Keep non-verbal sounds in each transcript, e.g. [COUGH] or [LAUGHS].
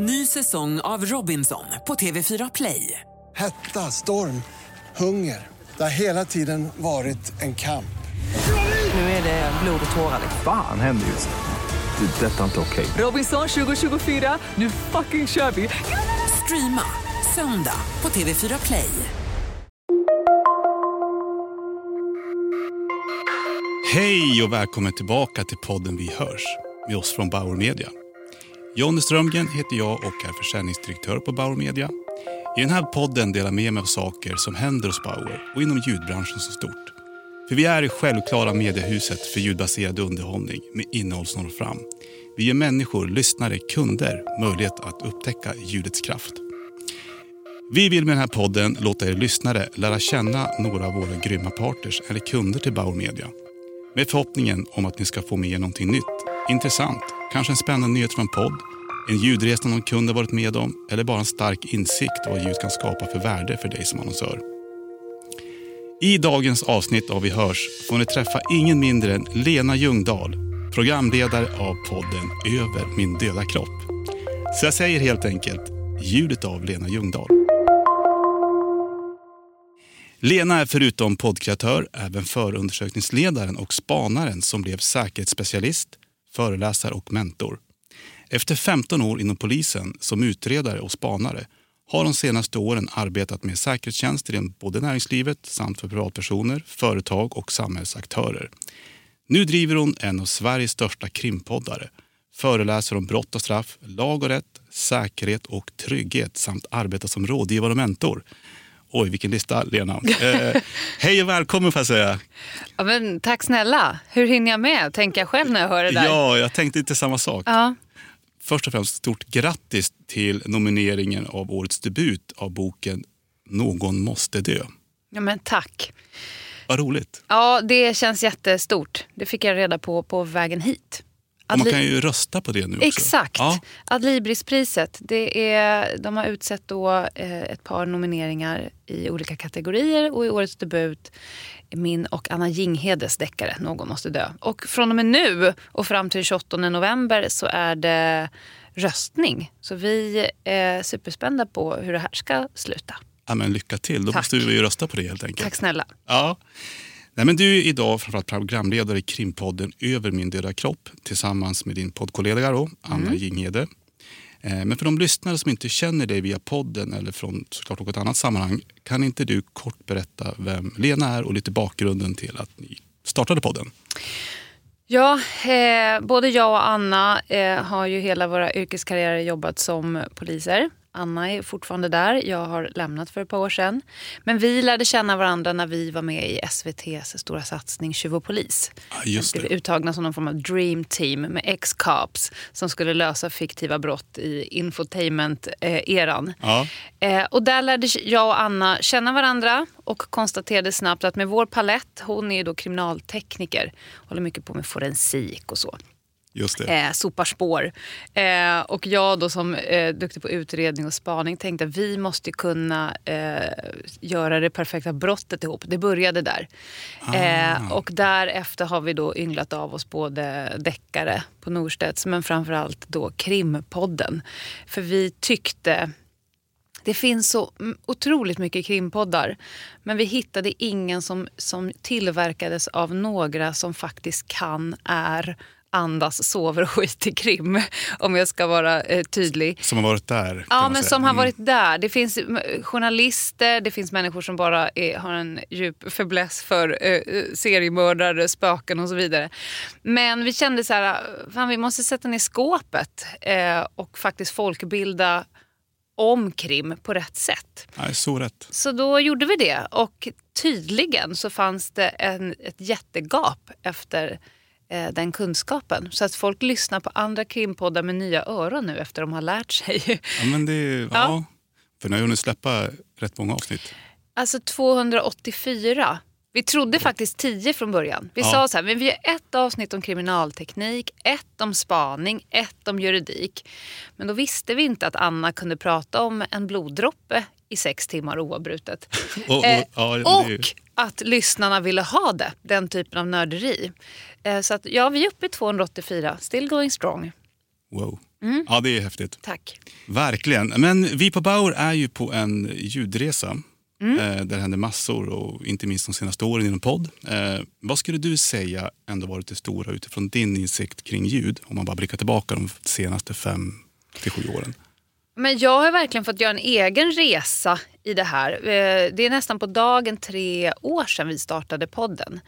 Ny säsong av Robinson på TV4 Play. Hetta, storm, hunger. Det har hela tiden varit en kamp. Nu är det blod och tårar. Fan händer just nu. Det. är Detta är inte okej. Robinson 2024, nu fucking kör vi! Streama söndag på TV4 Play. Hej och välkommen tillbaka till podden Vi hörs med oss från Bauer Media. Jonny Strömgren heter jag och är försäljningsdirektör på Bauer Media. I den här podden delar jag med mig av saker som händer hos Bauer och inom ljudbranschen så stort. För vi är det självklara mediehuset för ljudbaserad underhållning med innehåll som når fram. Vi ger människor, lyssnare, kunder möjlighet att upptäcka ljudets kraft. Vi vill med den här podden låta er lyssnare lära känna några av våra grymma partners eller kunder till Bauer Media. Med förhoppningen om att ni ska få med er någonting nytt, intressant, kanske en spännande nyhet från en podd, en ljudresa någon kund har varit med om eller bara en stark insikt vad ljud kan skapa för värde för dig som annonsör. I dagens avsnitt av Vi hörs får ni träffa ingen mindre än Lena Ljungdahl, programledare av podden Över min döda kropp. Så jag säger helt enkelt ljudet av Lena Ljungdahl. Lena är förutom poddkreatör även förundersökningsledaren och spanaren som blev säkerhetsspecialist, föreläsare och mentor. Efter 15 år inom polisen som utredare och spanare har de senaste åren arbetat med säkerhetstjänster inom både näringslivet samt för privatpersoner, företag och samhällsaktörer. Nu driver hon en av Sveriges största krimpoddare, föreläser om brott och straff, lag och rätt, säkerhet och trygghet samt arbetar som rådgivare och mentor. Oj, vilken lista, Lena. Eh, hej och välkommen får jag säga. Ja, men, tack snälla. Hur hinner jag med? Tänker jag själv när jag hör det där. Ja, jag tänkte inte samma sak. Ja. Först och främst stort grattis till nomineringen av årets debut av boken Någon måste dö. ja, men tack. Vad roligt. Ja, det känns jättestort. Det fick jag reda på på vägen hit. Och man Adli- kan ju rösta på det nu också. Exakt. Ja, Adlibrispriset. Det är, de har utsett då eh, ett par nomineringar i olika kategorier och i årets debut min och Anna Jinghedes deckare Någon måste dö. Och från och med nu och fram till 28 november så är det röstning. Så vi är superspända på hur det här ska sluta. ja, men lycka till. Då Tack. måste vi ju rösta på det helt enkelt. Tack snälla. Ja. Nej, men du är idag framförallt programledare i krimpodden Över min döda kropp tillsammans med din poddkollega då, Anna Mm. Jinghede. Eh, Men för de lyssnare som inte känner dig via podden eller från såklart något annat sammanhang kan inte du kort berätta vem Lena är och lite bakgrunden till att ni startade podden? Ja, eh, både jag och Anna eh, har ju hela våra yrkeskarriärer jobbat som poliser. Anna är fortfarande där. Jag har lämnat för ett par år sedan. Men vi lärde känna varandra när vi var med i SVTs stora satsning Tjuv och polis. Just Vi blev uttagna som någon form av dream team med ex-cops som skulle lösa fiktiva brott i infotainment-eran. Ja. Eh, och där lärde jag och Anna känna varandra och konstaterade snabbt att med vår palett, hon är då kriminaltekniker, håller mycket på med forensik och så. Just det. Eh, sopar spår. Eh, och jag då som eh, duktig på utredning och spaning tänkte att vi måste kunna eh, göra det perfekta brottet ihop. Det började där. Eh, och därefter har vi då ynglat av oss både deckare på Norstedts men framförallt då krimpodden. För vi tyckte det finns så otroligt mycket krimpoddar. Men vi hittade ingen som, som tillverkades av några som faktiskt kan, är, andas, sover och skiter i krim. [LAUGHS] Om jag ska vara eh, tydlig. Som har varit där. Ja, men säga. som har Mm. varit där. Det finns mm, journalister, det finns människor som bara är, har en djup fäbless för eh, eh, seriemördare, spöken och så vidare. Men vi kände så här, fan vi måste sätta ner skåpet eh, och faktiskt folkbilda om krim på rätt sätt. Nej, så rätt. Så då gjorde vi det och tydligen så fanns det en, ett jättegap efter eh, den kunskapen. Så att folk lyssnar på andra krimpoddar med nya öron nu efter de har lärt sig. Ja, men det, ja. Ja. För ni har hunnit släppa rätt många avsnitt. Alltså 284. Vi trodde faktiskt 10 från början. Vi Ja. sa så här, men vi har ett avsnitt om kriminalteknik, ett om spaning, ett om juridik. Men då visste vi inte att Anna kunde prata om en bloddroppe i sex timmar oavbrutet. [LAUGHS] Och, och, Eh, ja, det, Och att lyssnarna ville ha det, den typen av nörderi. Eh, Så att ja, vi är uppe i 284, still going strong. wow. Ja, det är häftigt. Tack. Verkligen. Men vi på Bauer är ju på en ljudresa. Mm. Eh, där det händer massor, och inte minst de senaste åren inom podd. Eh, vad skulle du säga ändå varit det stora utifrån din insikt kring ljud? Om man bara blickar tillbaka de senaste fem till sju åren. Men jag har verkligen fått göra en egen resa i det här. Eh, Det är nästan på dagen tre år sedan vi startade podden.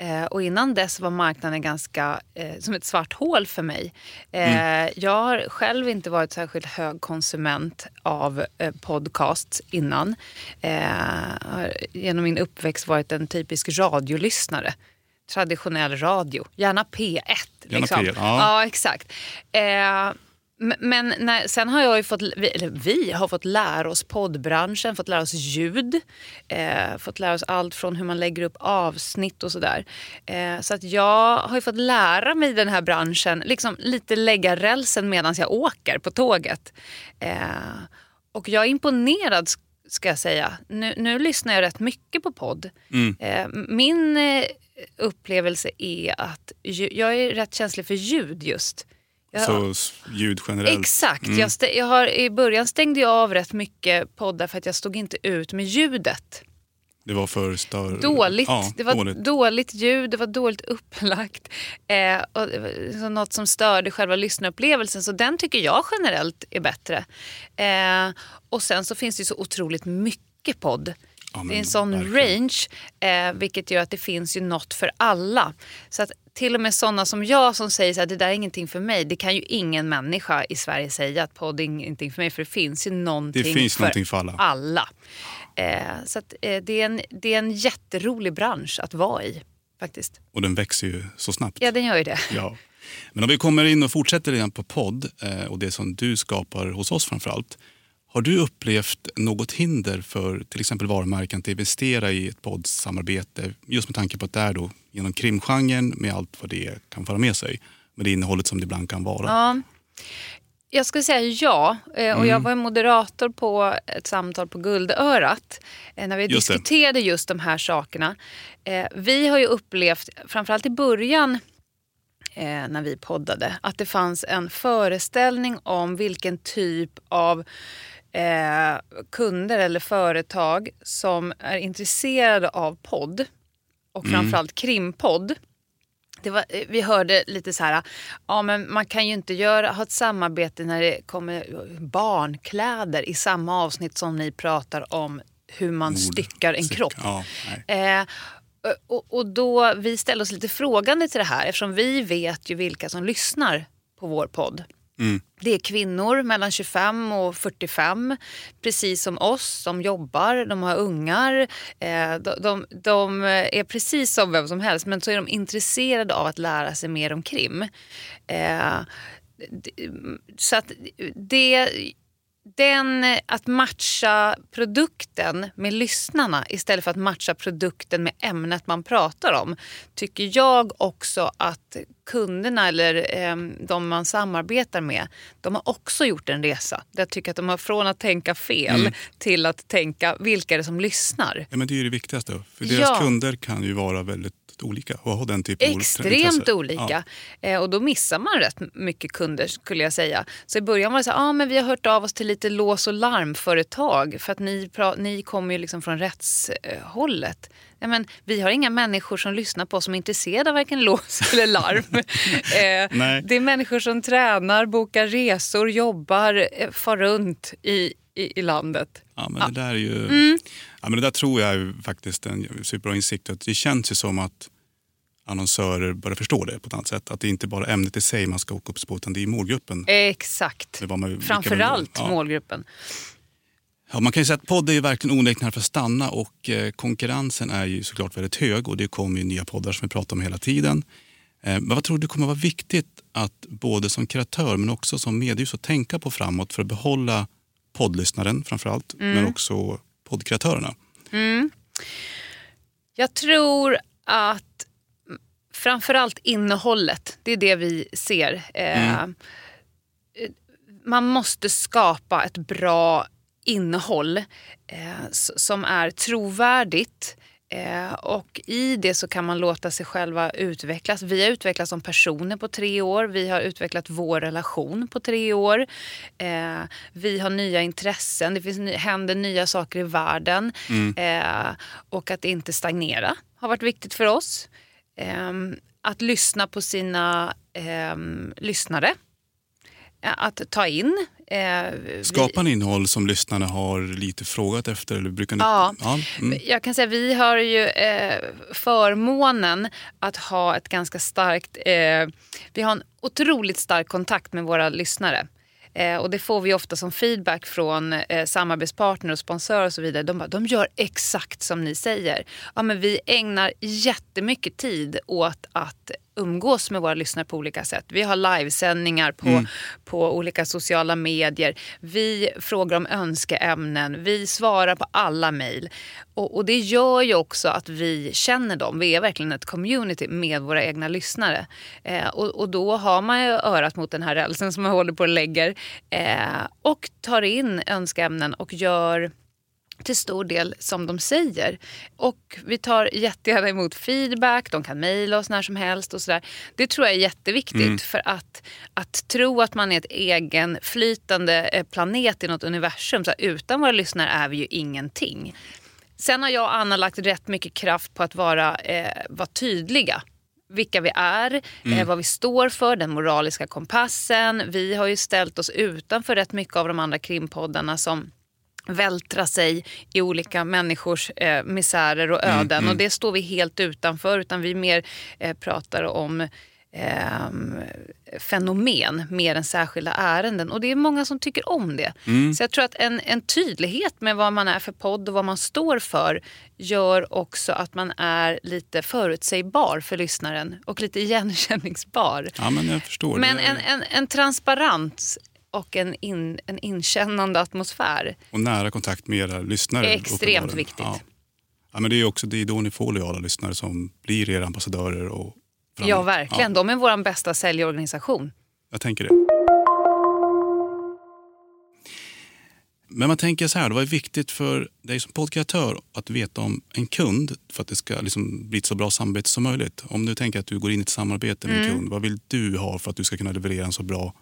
Eh, Och innan dess var marknaden ganska eh, som ett svart hål för mig. Eh, Jag har själv inte varit särskilt hög konsument av podcasts innan. Genom min uppväxt varit en typisk radiolyssnare. Traditionell radio, gärna P1. Gärna liksom. P1, ja. ja, exakt. Eh, men när, sen har jag fått, vi, vi har fått lära oss poddbranschen, fått lära oss ljud, eh, fått lära oss allt från hur man lägger upp avsnitt och sådär. Eh, så att jag har ju fått lära mig den här branschen, liksom lite lägga rälsen medan jag åker på tåget. Eh, och jag är imponerad ska jag säga. Nu, nu lyssnar jag rätt mycket på podd. Eh, min eh, upplevelse är att jag är rätt känslig för ljud just. Så ljud generellt. Exakt. Jag, stä- jag har, I början stängde jag av rätt mycket poddar för att jag stod inte ut med ljudet. Det var för stör... Dåligt. Ja, det var dåligt. dåligt. ljud, det var dåligt upplagt. Eh, och var så något som störde själva lyssnarupplevelsen. Så den tycker jag generellt är bättre. Eh, och sen så finns det så otroligt mycket podd. Ja, men det är en sån verkligen. range, eh, vilket gör att det finns ju något för alla. Så att till och med sådana som jag som säger att det där är ingenting för mig. Det kan ju ingen människa i Sverige säga att podd är ingenting för mig. För det finns ju någonting, Det finns någonting för alla. alla. Eh, så att, eh, det, är en, det är en jätterolig bransch att vara i faktiskt. Och den växer ju så snabbt. Ja, den gör ju det. Ja. Men om vi kommer in och fortsätter redan på podd eh, och det som du skapar hos oss framförallt. Har du upplevt något hinder för till exempel varumärken att investera i ett poddsamarbete just med tanke på att det är då genom krimgenren med allt vad det kan föra med sig med det innehållet som det ibland kan vara. Ja. Jag skulle säga ja. Eh, Och Mm. Jag var moderator på ett samtal på Guldörat eh, när vi Just det. diskuterade just de här sakerna. Eh, Vi har ju upplevt, framförallt i början när vi poddade, att det fanns en föreställning om vilken typ av eh, kunder eller företag som är intresserade av podd och framförallt krimpodd. Var, eh, vi hörde lite så här, ja men man kan ju inte göra, ha ett samarbete när det kommer barnkläder i samma avsnitt som ni pratar om hur man Mord, styckar en styck- kropp. Ja. Eh, och, och då, vi ställer oss lite frågande till det här eftersom vi vet ju vilka som lyssnar på vår podd. Mm. Det är kvinnor mellan 25 och 45, precis som oss, som jobbar, de har ungar. Eh, de, de, de är precis som vem som helst, men så är de intresserade av att lära sig mer om krim. Eh, så att det... Den, att matcha produkten med lyssnarna istället för att matcha produkten med ämnet man pratar om tycker jag också att kunderna eller eh, de man samarbetar med de har också gjort en resa. Jag tycker att de har från att tänka fel till att tänka vilka är det som lyssnar. Ja, men det är ju det viktigaste. För deras Ja. kunder kan ju vara väldigt olika och ha den typen av Extremt olika. Eh, och då missar man rätt mycket kunder skulle jag säga. Så i början var det så här, ah, men vi har hört av oss till lite lås och larmföretag för att ni, ni kommer ju liksom från rättshållet. Ja, men vi har inga människor som lyssnar på oss som är intresserade av varken lås [LAUGHS] eller larm. eh, det är människor som tränar, bokar resor, jobbar, eh, far runt i, i, i landet. Ja, men det där är ju... Mm. Ja, men det där tror jag är faktiskt en superbra insikt. Att det känns ju som att annonsörer börjar förstå det på ett annat sätt. Att det inte bara är ämnet i sig man ska åka upp på, utan det är målgruppen. Exakt. Det man, Framförallt ja. målgruppen. Ja, man kan ju säga att podd är verkligen onekligen här för att stanna och eh, konkurrensen är ju såklart väldigt hög och det kommer ju nya poddar som vi pratar om hela tiden. Eh, men vad tror du kommer vara viktigt att både som kreatör men också som mediehus att tänka på framåt för att behålla poddlyssnaren framförallt men också poddkreatörerna? Jag tror att framförallt innehållet, det är det vi ser. Eh, Man måste skapa ett bra innehåll eh, som är trovärdigt Eh, och i det så kan man låta sig själva utvecklas. Vi har utvecklats som personer på tre år. Vi har utvecklat vår relation på tre år. Eh, vi har nya intressen. Det finns, händer nya saker i världen. Eh, och att inte stagnera har varit viktigt för oss. Eh, att lyssna på sina eh, lyssnare. Att ta in. Eh, Skapar ni innehåll som lyssnarna har lite frågat efter? Eller brukar ni... Ja. mm. Jag kan säga vi har ju eh, förmånen att ha ett ganska starkt... Eh, vi har en otroligt stark kontakt med våra lyssnare. Eh, och det får vi ofta som feedback från eh, samarbetspartner och sponsorer och så vidare. De, bara, de gör exakt som ni säger. Ja, men vi ägnar jättemycket tid åt att umgås med våra lyssnare på olika sätt. Vi har livesändningar på, på olika sociala medier. Vi frågar om önskeämnen. Vi svarar på alla mejl. Och, och det gör ju också att vi känner dem. Vi är verkligen ett community med våra egna lyssnare. Eh, och, och då har man ju örat mot den här rälsen som man håller på och lägger. Eh, och tar in önskeämnen och gör till stor del som de säger. Och vi tar jättegärna emot feedback, de kan mejla oss när som helst och sådär. Det tror jag är jätteviktigt för att, att tro att man är ett egenflytande eh, planet i något universum. Så här, utan våra lyssnare är vi ju ingenting. Sen har jag och Anna lagt rätt mycket kraft på att vara, eh, vara tydliga vilka vi är, eh, vad vi står för, den moraliska kompassen. Vi har ju ställt oss utanför rätt mycket av de andra krimpoddarna som vältra sig i olika människors eh, misärer och öden. Och det står vi helt utanför, utan vi mer eh, pratar om ehm, fenomen mer än särskilda ärenden. Och det är många som tycker om det. Så jag tror att en, en tydlighet med vad man är för podd och vad man står för gör också att man är lite förutsägbar för lyssnaren och lite igenkänningsbar. Ja, men jag förstår. Men en, en, en transparens och en, in, en inkännande atmosfär. Och nära kontakt med era lyssnare. Extremt uppenbarligen. viktigt. Ja. Ja, men det är också det är då ni får lojala lyssnare som blir era ambassadörer. Och framåt. Ja, verkligen. Ja, De är vår bästa säljorganisation. jag tänker det. Men man tänker så här, det var viktigt för dig som podcastör att veta om en kund för att det ska liksom bli ett så bra samarbete som möjligt. Om du tänker att du går in i ett samarbete med en Mm. kund, vad vill du ha för att du ska kunna leverera en så bra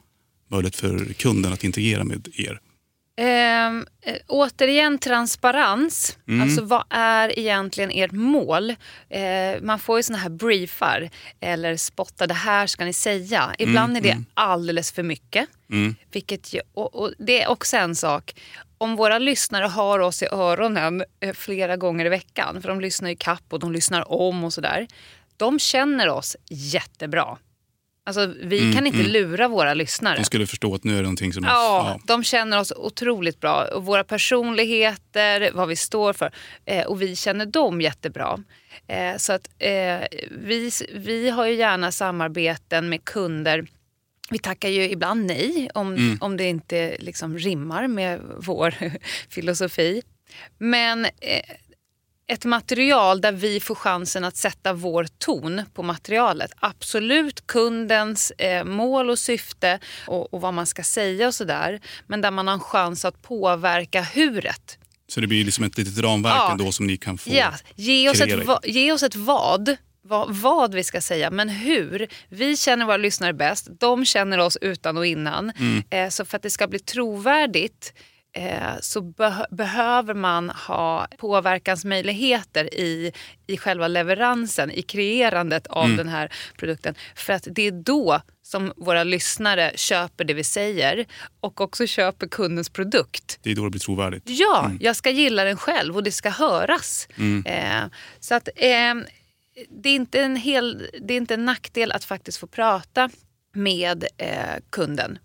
möjlighet för kunden att integrera med er? Ehm, eh, återigen transparens. Alltså vad är egentligen ert mål? Eh, man får ju såna här briefar eller spotta det här ska ni säga. Ibland är det alldeles för mycket. Vilket ju, och, och det är också en sak. Om våra lyssnare har oss i öronen eh, flera gånger i veckan, för de lyssnar i kapp och de lyssnar om och sådär. De känner oss jättebra. Alltså, vi kan inte lura våra lyssnare. De skulle förstå att nu är det någonting som... Ja, de känner oss otroligt bra. Och våra personligheter, vad vi står för. Eh, och vi känner dem jättebra. Eh, så att eh, vi, vi har ju gärna samarbeten med kunder. Vi tackar ju ibland nej om, om det inte liksom rimmar med vår [LAUGHS] filosofi. Men eh, ett material där vi får chansen att sätta vår ton på materialet. Absolut kundens eh, mål och syfte och, och vad man ska säga och sådär. Men där man har en chans att påverka huret. Så det blir liksom ett litet ramverk Ja. ändå som ni kan få Ja, ge, oss ett, va, ge oss ett vad. Vad, vad vi ska säga, men hur. Vi känner våra lyssnare bäst. De känner oss utan och innan. Mm. Eh, så för att det ska bli trovärdigt så be- behöver man ha påverkansmöjligheter i, i själva leveransen, i kreerandet av Mm. den här produkten. För att det är då som våra lyssnare köper det vi säger och också köper kundens produkt. Det är då det blir trovärdigt. Ja, jag ska gilla den själv och det ska höras. Eh, så att eh, det, är inte en hel, det är inte en nackdel att faktiskt få prata med eh, kunden.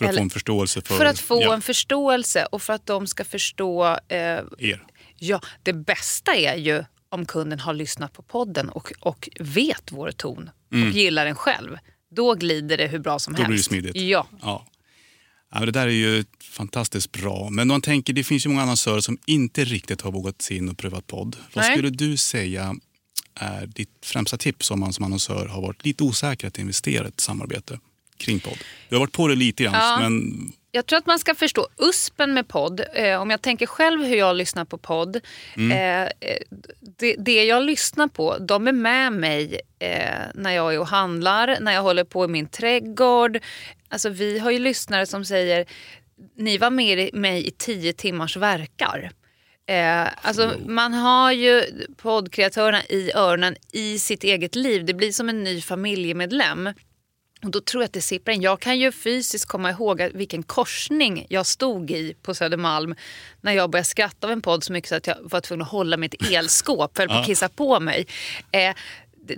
För att Eller- få en förståelse för, För att få ja, en förståelse och för att de ska förstå. Eh, er. ja, det bästa är ju om kunden har lyssnat på podden och, och vet vår ton och gillar den själv. Då glider det hur bra som Mm. Då helst. blir det smidigt. Ja. Ja. Ja, det där är ju fantastiskt bra. Men man tänker, det finns ju många annonsörer som inte riktigt har vågat se in och prövat podd. Vad Nej. skulle du säga är ditt främsta tips om man som annonsör har varit lite osäker att investera i ett samarbete? Kring podd? Du har varit på det lite grann, Ja. men Jag tror att man ska förstå USPen med podd. Eh, om jag tänker själv hur jag lyssnar på podd. Mm. Eh, eh, det, det jag lyssnar på, de är med mig eh, när jag är och handlar, när jag håller på i min trädgård. Alltså, vi har ju lyssnare som säger, ni var med i- mig i tio timmars verkar. Eh, alltså, man har ju poddkreatörerna i öronen i sitt eget liv. Det blir som en ny familjemedlem. Och då tror jag att det sipprar in. Jag kan ju fysiskt komma ihåg vilken korsning jag stod i på Södermalm när jag började skratta av en podd så mycket så att jag var tvungen att hålla mitt elskåp för att kissa på mig. Eh,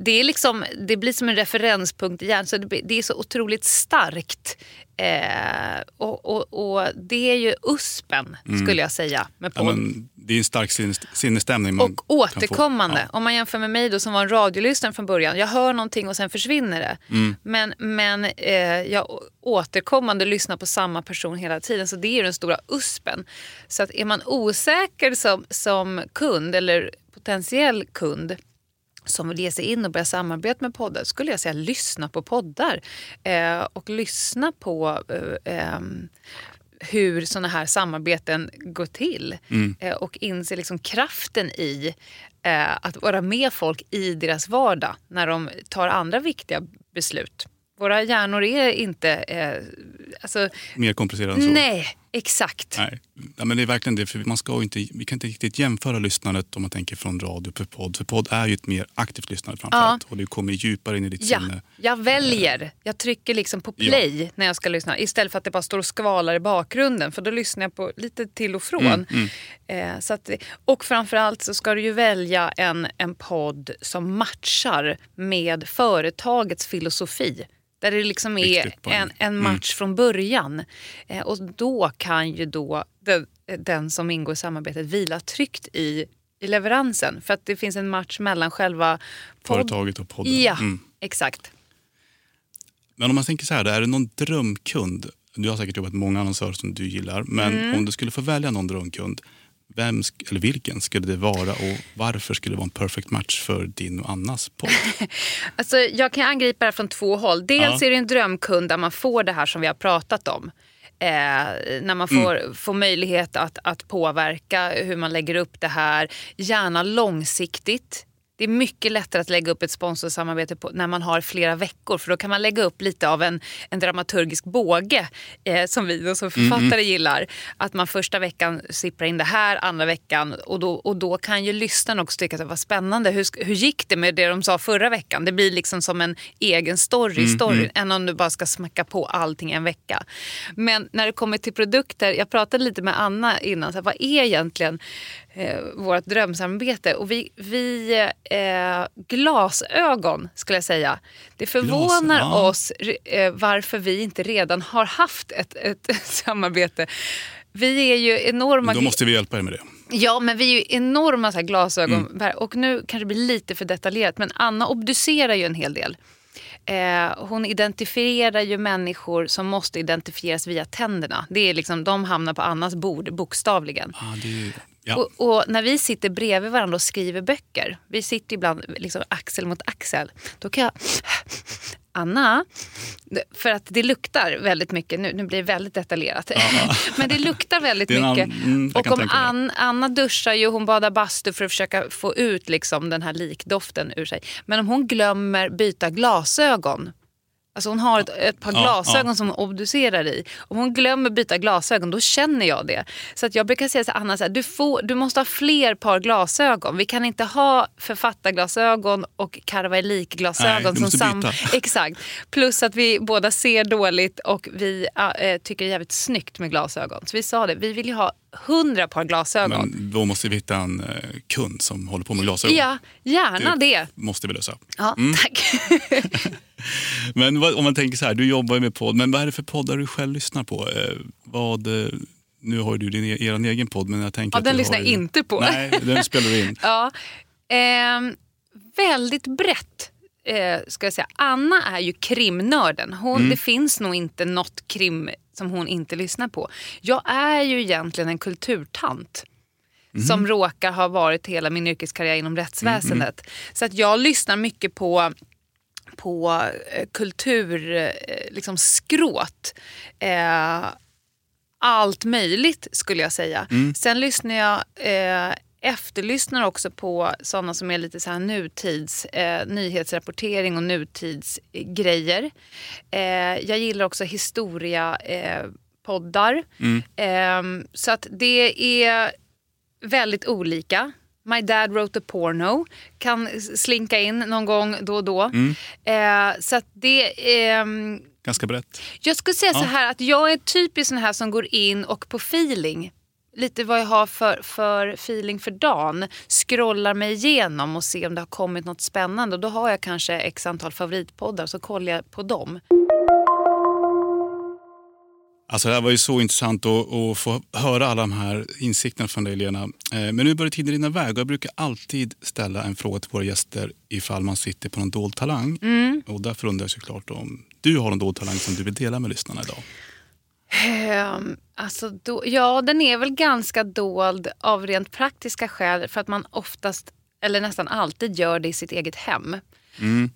det- är liksom, det blir som en referenspunkt igen, så det, det är så otroligt starkt. Eh, och, och, och det är ju USPen, skulle jag säga, med Mm. ja, men det är en stark sinnes- sinnesstämning man Och få. återkommande. Ja. Om man jämför med mig då som var en radiolyssnare från början. Jag hör någonting och sen försvinner det. Mm. Men, men eh, jag återkommande lyssnar på samma person hela tiden. Så det är den stora USPen. Så att är man osäker som, som kund eller potentiell kund som vill ge sig in och börja samarbeta med poddar skulle jag säga lyssna på poddar. Eh, och lyssna på eh, ehm, hur såna här samarbeten går till. Eh, och inse liksom kraften i eh, att vara med folk i deras vardag när de tar andra viktiga beslut. Våra hjärnor är inte... Alltså, Mer komplicerad än så. nej, exakt. Nej. Ja, men det är verkligen det. För man ska inte, vi kan inte riktigt jämföra lyssnandet om man tänker från radio för podd. För podd är ju ett mer aktivt lyssnande framförallt. Och du kommer djupare in i ditt Ja, sinne. jag väljer. Jag trycker liksom på play när jag ska lyssna istället för att det bara står och skvalar i bakgrunden. För då lyssnar jag på lite till och från. Eh, så att, och framförallt så ska du ju välja en, en podd som matchar med företagets filosofi. Där det liksom är en, en match från början. Eh, och då kan ju då den, den som ingår i samarbetet vila tryggt i, i leveransen. För att det finns en match mellan själva Företaget och podden. Ja, Mm. exakt. Men om man tänker så här, är det någon drömkund? Du har säkert jobbat med många annonsörer som du gillar. Men Mm. om du skulle få välja någon drömkund, vem eller vilken skulle det vara och varför skulle det vara en perfect match för din och Annas podd? [LAUGHS] Alltså, jag kan angripa det från två håll. Dels Ja. är det en drömkund där man får det här som vi har pratat om. Eh, när man får, Mm. får möjlighet att, att påverka hur man lägger upp det här. Gärna långsiktigt. Det är mycket lättare att lägga upp ett sponsorsamarbete på, när man har flera veckor för då kan man lägga upp lite av en, en dramaturgisk båge eh, som vi då som författare gillar. Att man första veckan sipprar in det här, andra veckan och då, och då kan ju lyssnaren också tycka att vad spännande, hur, hur gick det med det de sa förra veckan? Det blir liksom som en egen story i storyn än om du bara ska smacka på allting en vecka. Men när det kommer till produkter, jag pratade lite med Anna innan, så här, vad är egentligen eh, vårt drömsamarbete? Och vi, vi eh, glasögon skulle jag säga. Det förvånar Glas, ja. oss eh, varför vi inte redan har haft ett, ett [LAUGHS] samarbete. Vi är ju enorma... Då måste vi hjälpa er med det. Ja, men vi är ju enorma så här glasögon. Och nu kanske det blir lite för detaljerat, men Anna obducerar ju en hel del. Eh, hon identifierar ju människor som måste identifieras via tänderna. Det är liksom, de hamnar på Annas bord, bokstavligen. Ah, det är, ja. Och, och när vi sitter bredvid varandra och skriver böcker, vi sitter ibland liksom axel mot axel, då kan jag... Anna, för att det luktar väldigt mycket, nu, nu blir det väldigt detaljerat, [LAUGHS] men det luktar väldigt Det an- mycket. mm, och om. Ann, Anna duschar ju, hon badar bastu för att försöka få ut liksom den här likdoften ur sig. Men om hon glömmer byta glasögon, Alltså hon har ett, ett par Ja, glasögon ja. som hon obducerar i. Om hon glömmer byta glasögon, då känner jag det. Så att jag brukar säga till Anna, så här, du, får, du måste ha fler par glasögon. Vi kan inte ha författarglasögon och du som sam-. [LAUGHS] Exakt. Plus att vi båda ser dåligt och vi äh, tycker det är jävligt snyggt med glasögon. Så vi sa det, vi vill ju ha hundra par glasögon. Men då måste vi hitta en eh, kund som håller på med glasögon. Ja, gärna det. måste vi lösa. Ja, tack. [LAUGHS] Men vad, om man tänker så här, du jobbar ju med podd, men vad är det för poddar du själv lyssnar på? Eh, vad, eh, nu har du din, e- er egen podd, men jag tänker Ja, att den lyssnar jag inte på. Nej, den spelar du in. [LAUGHS] Ja, ehm, väldigt brett. Eh, ska jag säga. Anna är ju krimnörden. Hon, Mm. Det finns nog inte något krim som hon inte lyssnar på. Jag är ju egentligen en kulturtant. Mhm. Som råkar ha varit hela min yrkeskarriär inom rättsväsendet. Mm, Så att jag lyssnar mycket på på eh, kultur, eh, liksom skråt. Eh, allt möjligt skulle jag säga. Sen lyssnar jag eh, efterlyssnar också på sådana som är lite så här nutids eh, nyhetsrapportering och nutidsgrejer. Eh, jag gillar också historia eh, poddar. Eh, så att det är väldigt olika. My dad wrote a porno kan slinka in någon gång då och då. Eh, så att det ehm, Ganska brett. jag skulle säga så Ja. här att jag är typiskt sån här som går in och på feeling lite vad jag har för, för feeling för dagen. Scrollar mig igenom och ser om det har kommit något spännande. Och då har jag kanske x antal favoritpoddar så kollar jag på dem. Alltså det här var ju så intressant att, att få höra alla de här insikterna från dig Lena. Eh, Men nu börjar tiden rinna iväg och jag brukar alltid ställa en fråga till våra gäster ifall man sitter på någon dold talang. Och därför undrar jag såklart om du har en dold talang som du vill dela med lyssnarna idag. Ehm, alltså då, ja, den är väl ganska dold av rent praktiska skäl för att man oftast, eller nästan alltid, gör det i sitt eget hem.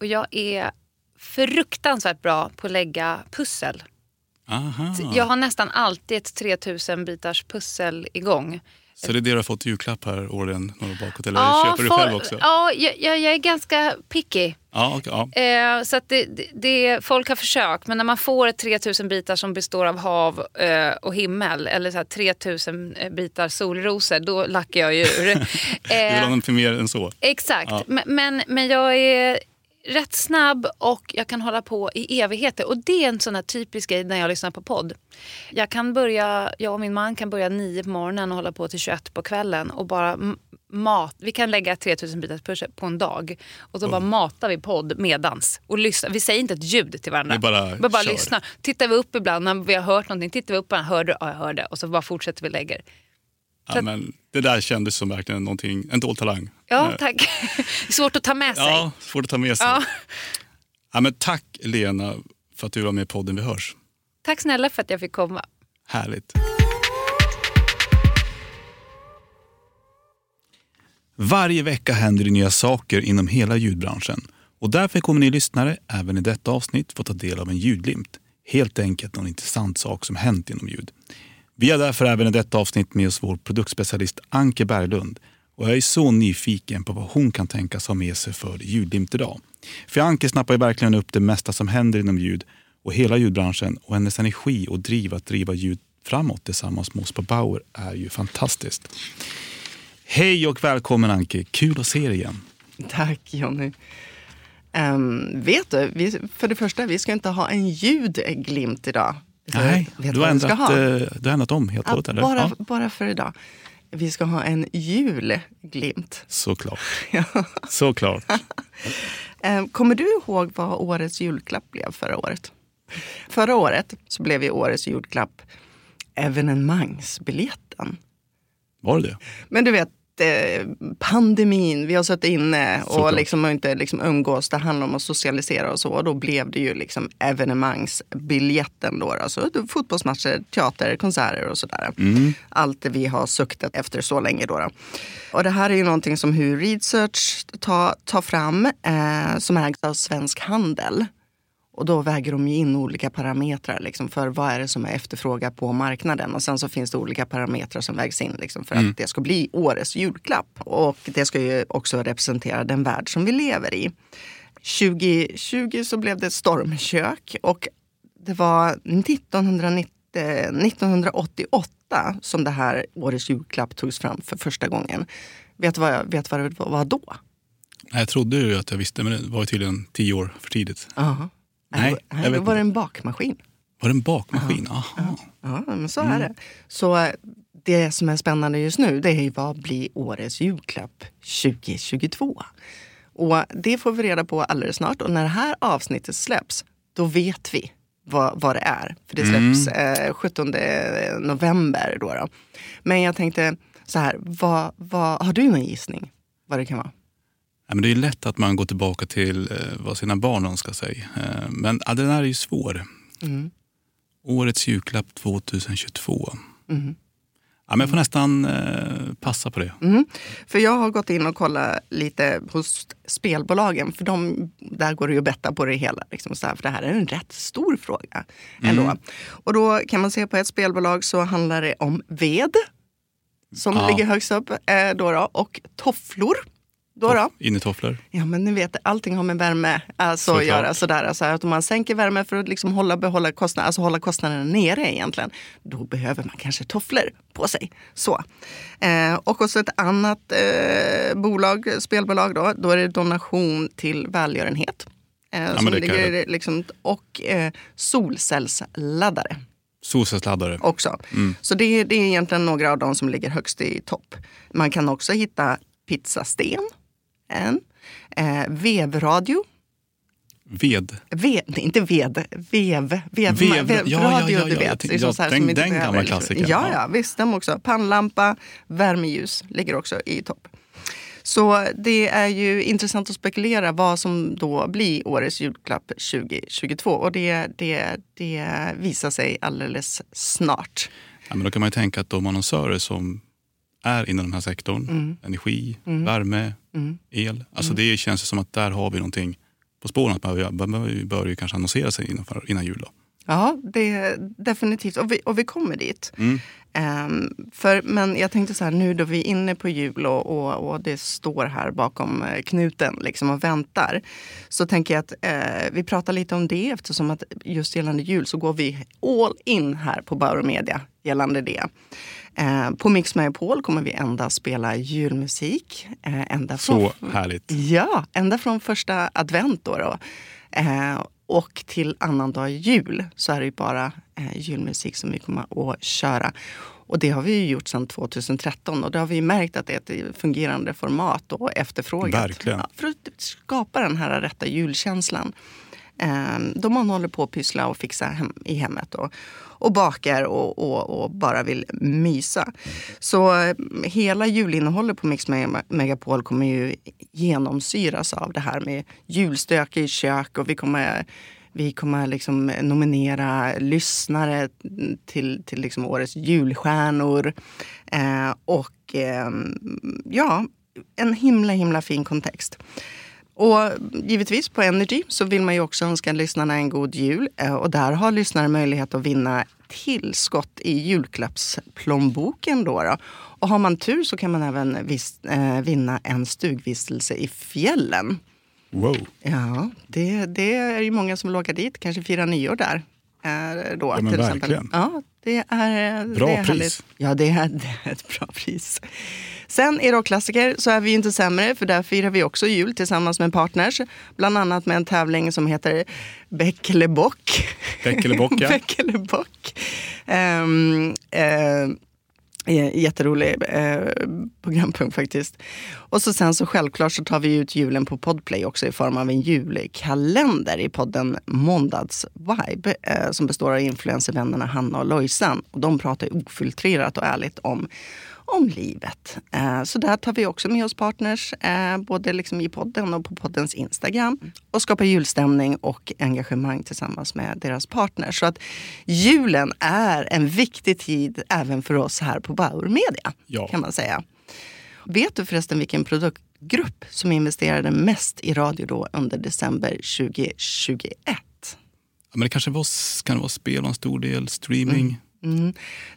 Och jag är fruktansvärt bra på att lägga pussel. Aha. Jag har nästan alltid ett 3000 bitars pussel igång. Så det är det du har fått i julklapp här åren några bakåt? Eller köper du själv också? Ja, jag, jag, är ganska picky. Ja, okej, ja. Eh, så det, det, det, folk har försökt, men när man får ett 3000 bitar som består av hav eh, och himmel eller så här 3000 bitar solrosor, då lackar jag ju ur. [LAUGHS] Du vill ha eh, något mer än så? exakt, Ja. men, men, men jag är rätt snabb och jag kan hålla på i evigheter. Och det är en sån här typisk grej när jag lyssnar på podd. Jag, kan börja, jag och min man kan börja nio på morgonen och hålla på till 21 på kvällen och bara mat. Vi kan lägga 3000 bitars pussel på en dag och så bara matar vi podd medans. Och lyssnar. Vi säger inte ett ljud till varandra. Ni bara vi bara kör. lyssnar. Tittar vi upp ibland när vi har hört någonting, tittar vi upp och hör du? Ja, jag hörde. Och så bara fortsätter vi lägger. Ja, men det där kändes som verkligen någonting, en dold talang. Ja, Eh, tack. [LAUGHS] Svårt att ta med sig. Ja, svårt att ta med sig. Ja. Ja, men tack Lena för att du var med i podden Vi hörs. Tack snälla för att jag fick komma. Härligt. Varje vecka händer det nya saker inom hela ljudbranschen. Och därför kommer ni lyssnare även i detta avsnitt få ta del av en ljudglimt. Helt enkelt någon intressant sak som hänt inom ljud. Vi har därför även i detta avsnitt med oss vår produktspecialist Anke Berglund. Och jag är så nyfiken på vad hon kan tänkas ha med sig för ljudlimt idag. För Anke snappar ju verkligen upp det mesta som händer inom ljud och hela ljudbranschen och hennes energi och driv att driva ljud framåt tillsammans med oss på Bauer är ju fantastiskt. Hej och välkommen Anke, kul att se dig igen. Tack Jonny. Um, vet du, vi, för det första, vi ska inte ha en ljudglimt idag. Nej, vet du har, ska ändrat, ha? eh, du har ändrat om helt och Ja, hållet eller? bara, Ja, bara för idag. Vi ska ha en julglimt. såklart. [LAUGHS] såklart. [LAUGHS] Ehm, kommer du ihåg vad årets julklapp blev förra året? Förra året så blev ju årets julklapp evenemangsbiljetten. Var det det? Men du vet, eh, pandemin, vi har suttit inne och Såklart. liksom inte liksom umgås. Det handlar om att socialisera och så. Och då blev det ju liksom evenemangsbiljetten. Då, alltså fotbollsmatcher, teater, konserter och sådär. Allt det vi har suktat efter så länge. Då, då. Och det här är ju någonting som Hur Research tar, tar fram, eh, som ägs av Svensk Handel. Och då väger de in olika parametrar liksom, för vad är det som är efterfrågat på marknaden. Och sen så finns det olika parametrar som vägs in liksom, för att det ska bli årets julklapp. Och det ska ju också representera den värld som vi lever i. 2020 så blev det ett stormkök och det var 1990, 1988 som det här årets julklapp togs fram för första gången. Vet du vad, vet vad det var då? Jag trodde ju att jag visste, men det var tydligen tio år för tidigt. Aha. Nej, Nej, då var det en bakmaskin. Var det en bakmaskin? Aha. Ja, men så är det. Så eh, det som är spännande just nu det är ju vad blir årets julklapp 2022? Och det får vi reda på alldeles snart. Och när det här avsnittet släpps, då vet vi vad, vad det är. För det släpps eh, 17 november. Då, då. Men jag tänkte så här, vad, vad, har du någon gissning vad det kan vara? Ja, men det är lätt att man går tillbaka till eh, vad sina barn önskar sig. Eh, men ja, den här är ju svår. Mm. Årets julklapp 2022. Mm. Ja, men jag får nästan eh, passa på det. Mm. För jag har gått in och kollat lite hos spelbolagen. För de, där går det ju att betta på det hela. Liksom, så här, för det här är en rätt stor fråga. Ändå. Mm. Och då kan man se på ett spelbolag så handlar det om ved. Som Ja. ligger högst upp. Eh, då då, och tofflor. Då då. Innetofflor. Ja men ni vet, allting har med värme alltså, att göra. Sådär, alltså, att om man sänker värme för att liksom hålla, behålla kostnader, alltså hålla kostnaderna nere egentligen. Då behöver man kanske tofflor på sig. Så. Eh, och också ett annat eh, bolag, spelbolag då, då är det donation till välgörenhet. Eh, men som ligger, liksom, och eh, solcellsladdare Solcellsladdare. också. Så det, det är egentligen några av de som ligger högst i topp. Man kan också hitta pizzasten, en. Eh, vevradio. Ved. Ved, nej, inte ved, vev. Vev, Vev- vev, ja, radio, ja, du ja, jag vet. tänkte- liksom ja, så här inte den gamla klassikern, Ja, ja. visst, den också. Pannlampa, värmeljus ligger också i topp. Så det är ju intressant att spekulera vad som då blir årets julklapp 2022. Och det, det, det visar sig alldeles snart. Ja, men då kan man ju tänka att de annonsörer som är inom den här sektorn, Mm. energi, värme, el. Alltså det känns som att där har vi någonting på spåren. Att man bör, bör, bör ju kanske annonsera sig innan, innan jul. Då. Ja, det definitivt. Och vi, och vi kommer dit. Mm. Ehm, för, men jag tänkte så här, nu då vi är inne på jul och, och, och det står här bakom eh, knuten liksom och väntar. Så tänker jag att eh, vi pratar lite om det eftersom att just gällande jul så går vi all in här på Bauer Media gällande det. Eh, på Mix Megapol kommer vi endast spela julmusik. Eh, ända från, Så härligt. Ja, ända från första advent då. då. Och till annandag jul så är det ju bara eh, julmusik som vi kommer att köra. Och det har vi ju gjort sedan 2013 och det har vi ju märkt att det är ett fungerande format och efterfrågat. Verkligen. Ja, för att skapa den här rätta julkänslan. Eh, då man håller på att pyssla och fixa hem, i hemmet och, och bakar och, och, och bara vill mysa. Så eh, hela julinnehållet på Mix Megapol kommer ju genomsyras av det här med julstök i kök och vi kommer vi kommer liksom nominera lyssnare till, till liksom årets julstjärnor. Eh, och eh, ja, en himla himla fin kontext. Och givetvis på Energy så vill man ju också önska lyssnarna en god jul. Eh, Och där har lyssnare möjlighet att vinna tillskott i julklappsplånboken. Då då. Och har man tur så kan man även vis, eh, vinna en stugvistelse i fjällen. Wow. Ja, det, det är ju många som vill åka dit, kanske fira nyår där. eh, Då, Ja, men till verkligen. Exempel. Ja, det är, eh, Bra det är pris. härligt. Ja, det är, [LAUGHS] det är ett bra pris. Sen i rockklassiker så är vi ju inte sämre, för där firar vi också jul tillsammans med partners. Bland annat med en tävling som heter Bäck eller bock. Bäck eller bock, ja. [LAUGHS] Bäck eller bock. Ehm, eh, Eh, Jätterolig eh, programpunkt faktiskt. Och så sen så självklart så tar vi ut julen på Podplay också i form av en julkalender i podden Måndags Vibe eh, som består av influencervännerna Hanna och Lojsan. Och de pratar ofiltrerat och ärligt om, om livet. Eh, så där tar vi också med oss partners, eh, både liksom i podden och på poddens Instagram. Och skapar julstämning och engagemang tillsammans med deras partners. Så att julen är en viktig tid även för oss här på Bauer Media. Ja. Kan man säga. Vet du förresten vilken produktgrupp som investerade mest i radio då under december 2021? Ja, men det kanske var, kan det vara spel och en stor del, streaming. Mm.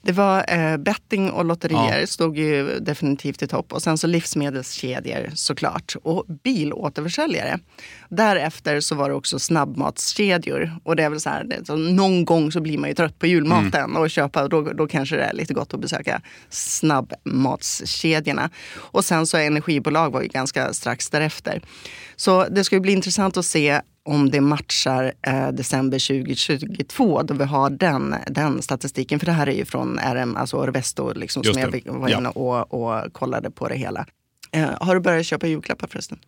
Det var eh, betting och lotterier Ja. stod ju definitivt i topp. Och sen så livsmedelskedjor såklart. Och bilåterförsäljare. Därefter så var det också snabbmatskedjor. Och det är väl så här, det, så någon gång så blir man ju trött på julmaten och köpa. Då, då kanske det är lite gott att besöka snabbmatskedjorna. Och sen så energibolag var ju ganska strax därefter. Så det ska bli intressant att se om det matchar eh, december 2022 då vi har den, den statistiken. För det här är ju från RM, alltså Orvesto, liksom, som jag var Ja. inne och, och kollade på det hela. Eh, har du börjat köpa julklappar förresten?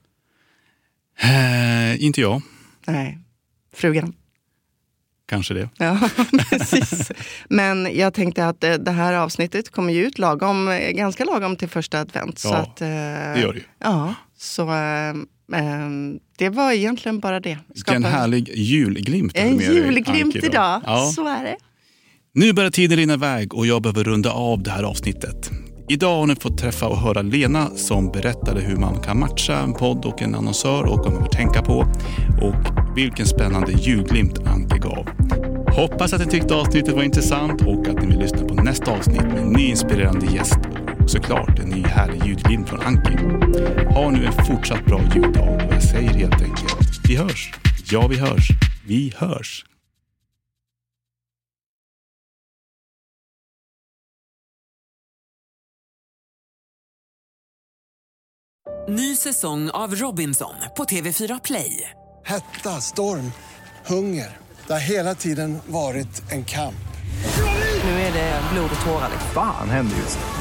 Eh, inte jag, Nej. Frugan? kanske det. Ja, [LAUGHS] precis. Men jag tänkte att eh, det här avsnittet kommer ju ut lagom, eh, ganska lagom till första advent. så Ja, att, eh, Det gör det ju. Ja, så eh, det var egentligen bara det. Vilken härlig julglimt. En julglimt då. idag, Ja. så är det. Nu börjar tiden rinna iväg och jag behöver runda av det här avsnittet. Idag har ni fått träffa och höra Lena som berättade hur man kan matcha en podd och en annonsör och vad man bör tänka på. Och vilken spännande julglimt Anke gav. Hoppas att ni tyckte avsnittet var intressant och att ni vill lyssna på nästa avsnitt med en ny inspirerande gäst såklart en ny härlig ljudglimt från Anki. Ha nu en fortsatt bra juldag och jag säger helt enkelt vi hörs. Ja, vi hörs. Vi hörs. Ny säsong av Robinson på TV4 Play. Hetta, storm, hunger. Det har hela tiden varit en kamp. Nu är det blod och tårar. Fan händer just nu.